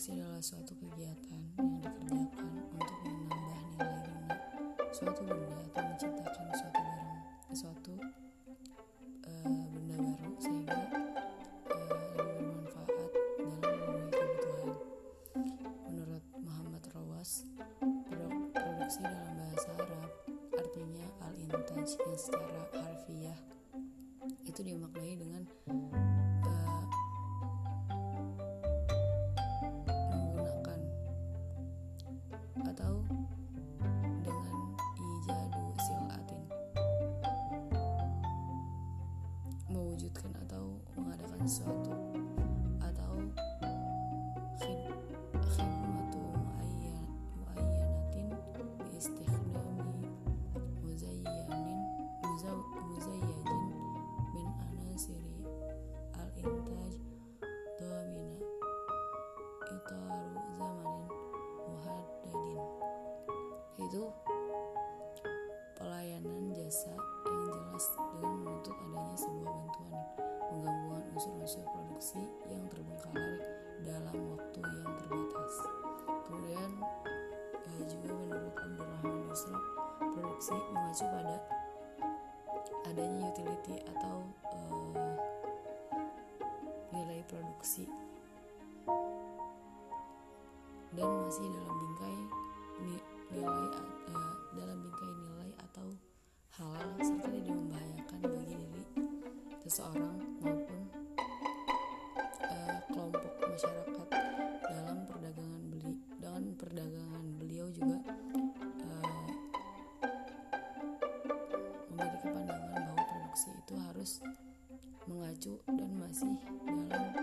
Aksi adalah suatu kegiatan yang dikerjakan untuk menambah nilai guna suatu benda atau menciptakan suatu barang, suatu uh, benda baru sehingga eh, lebih bermanfaat dalam memenuhi kebutuhan. Menurut Muhammad Rawas, produksi dalam bahasa Arab artinya al-intaj yang secara sesuatu atau khidmatu muayyanatin bi istikhdami muzayyanin muzayyajin min anasiri al-intaj domina itaru zamanin muhaddadin. Itu pelayanan jasa yang jelas dengan unsur-unsur produksi yang terbengkalai dalam waktu yang terbatas. Kemudian eh, juga menurut Abdurrahman Yusra, produksi mengacu pada adanya utility atau eh, nilai produksi dan masih dalam bingkai nilai uh, dalam bingkai nilai atau halal serta tidak membahayakan bagi diri seseorang maupun itu harus mengacu dan masih dalam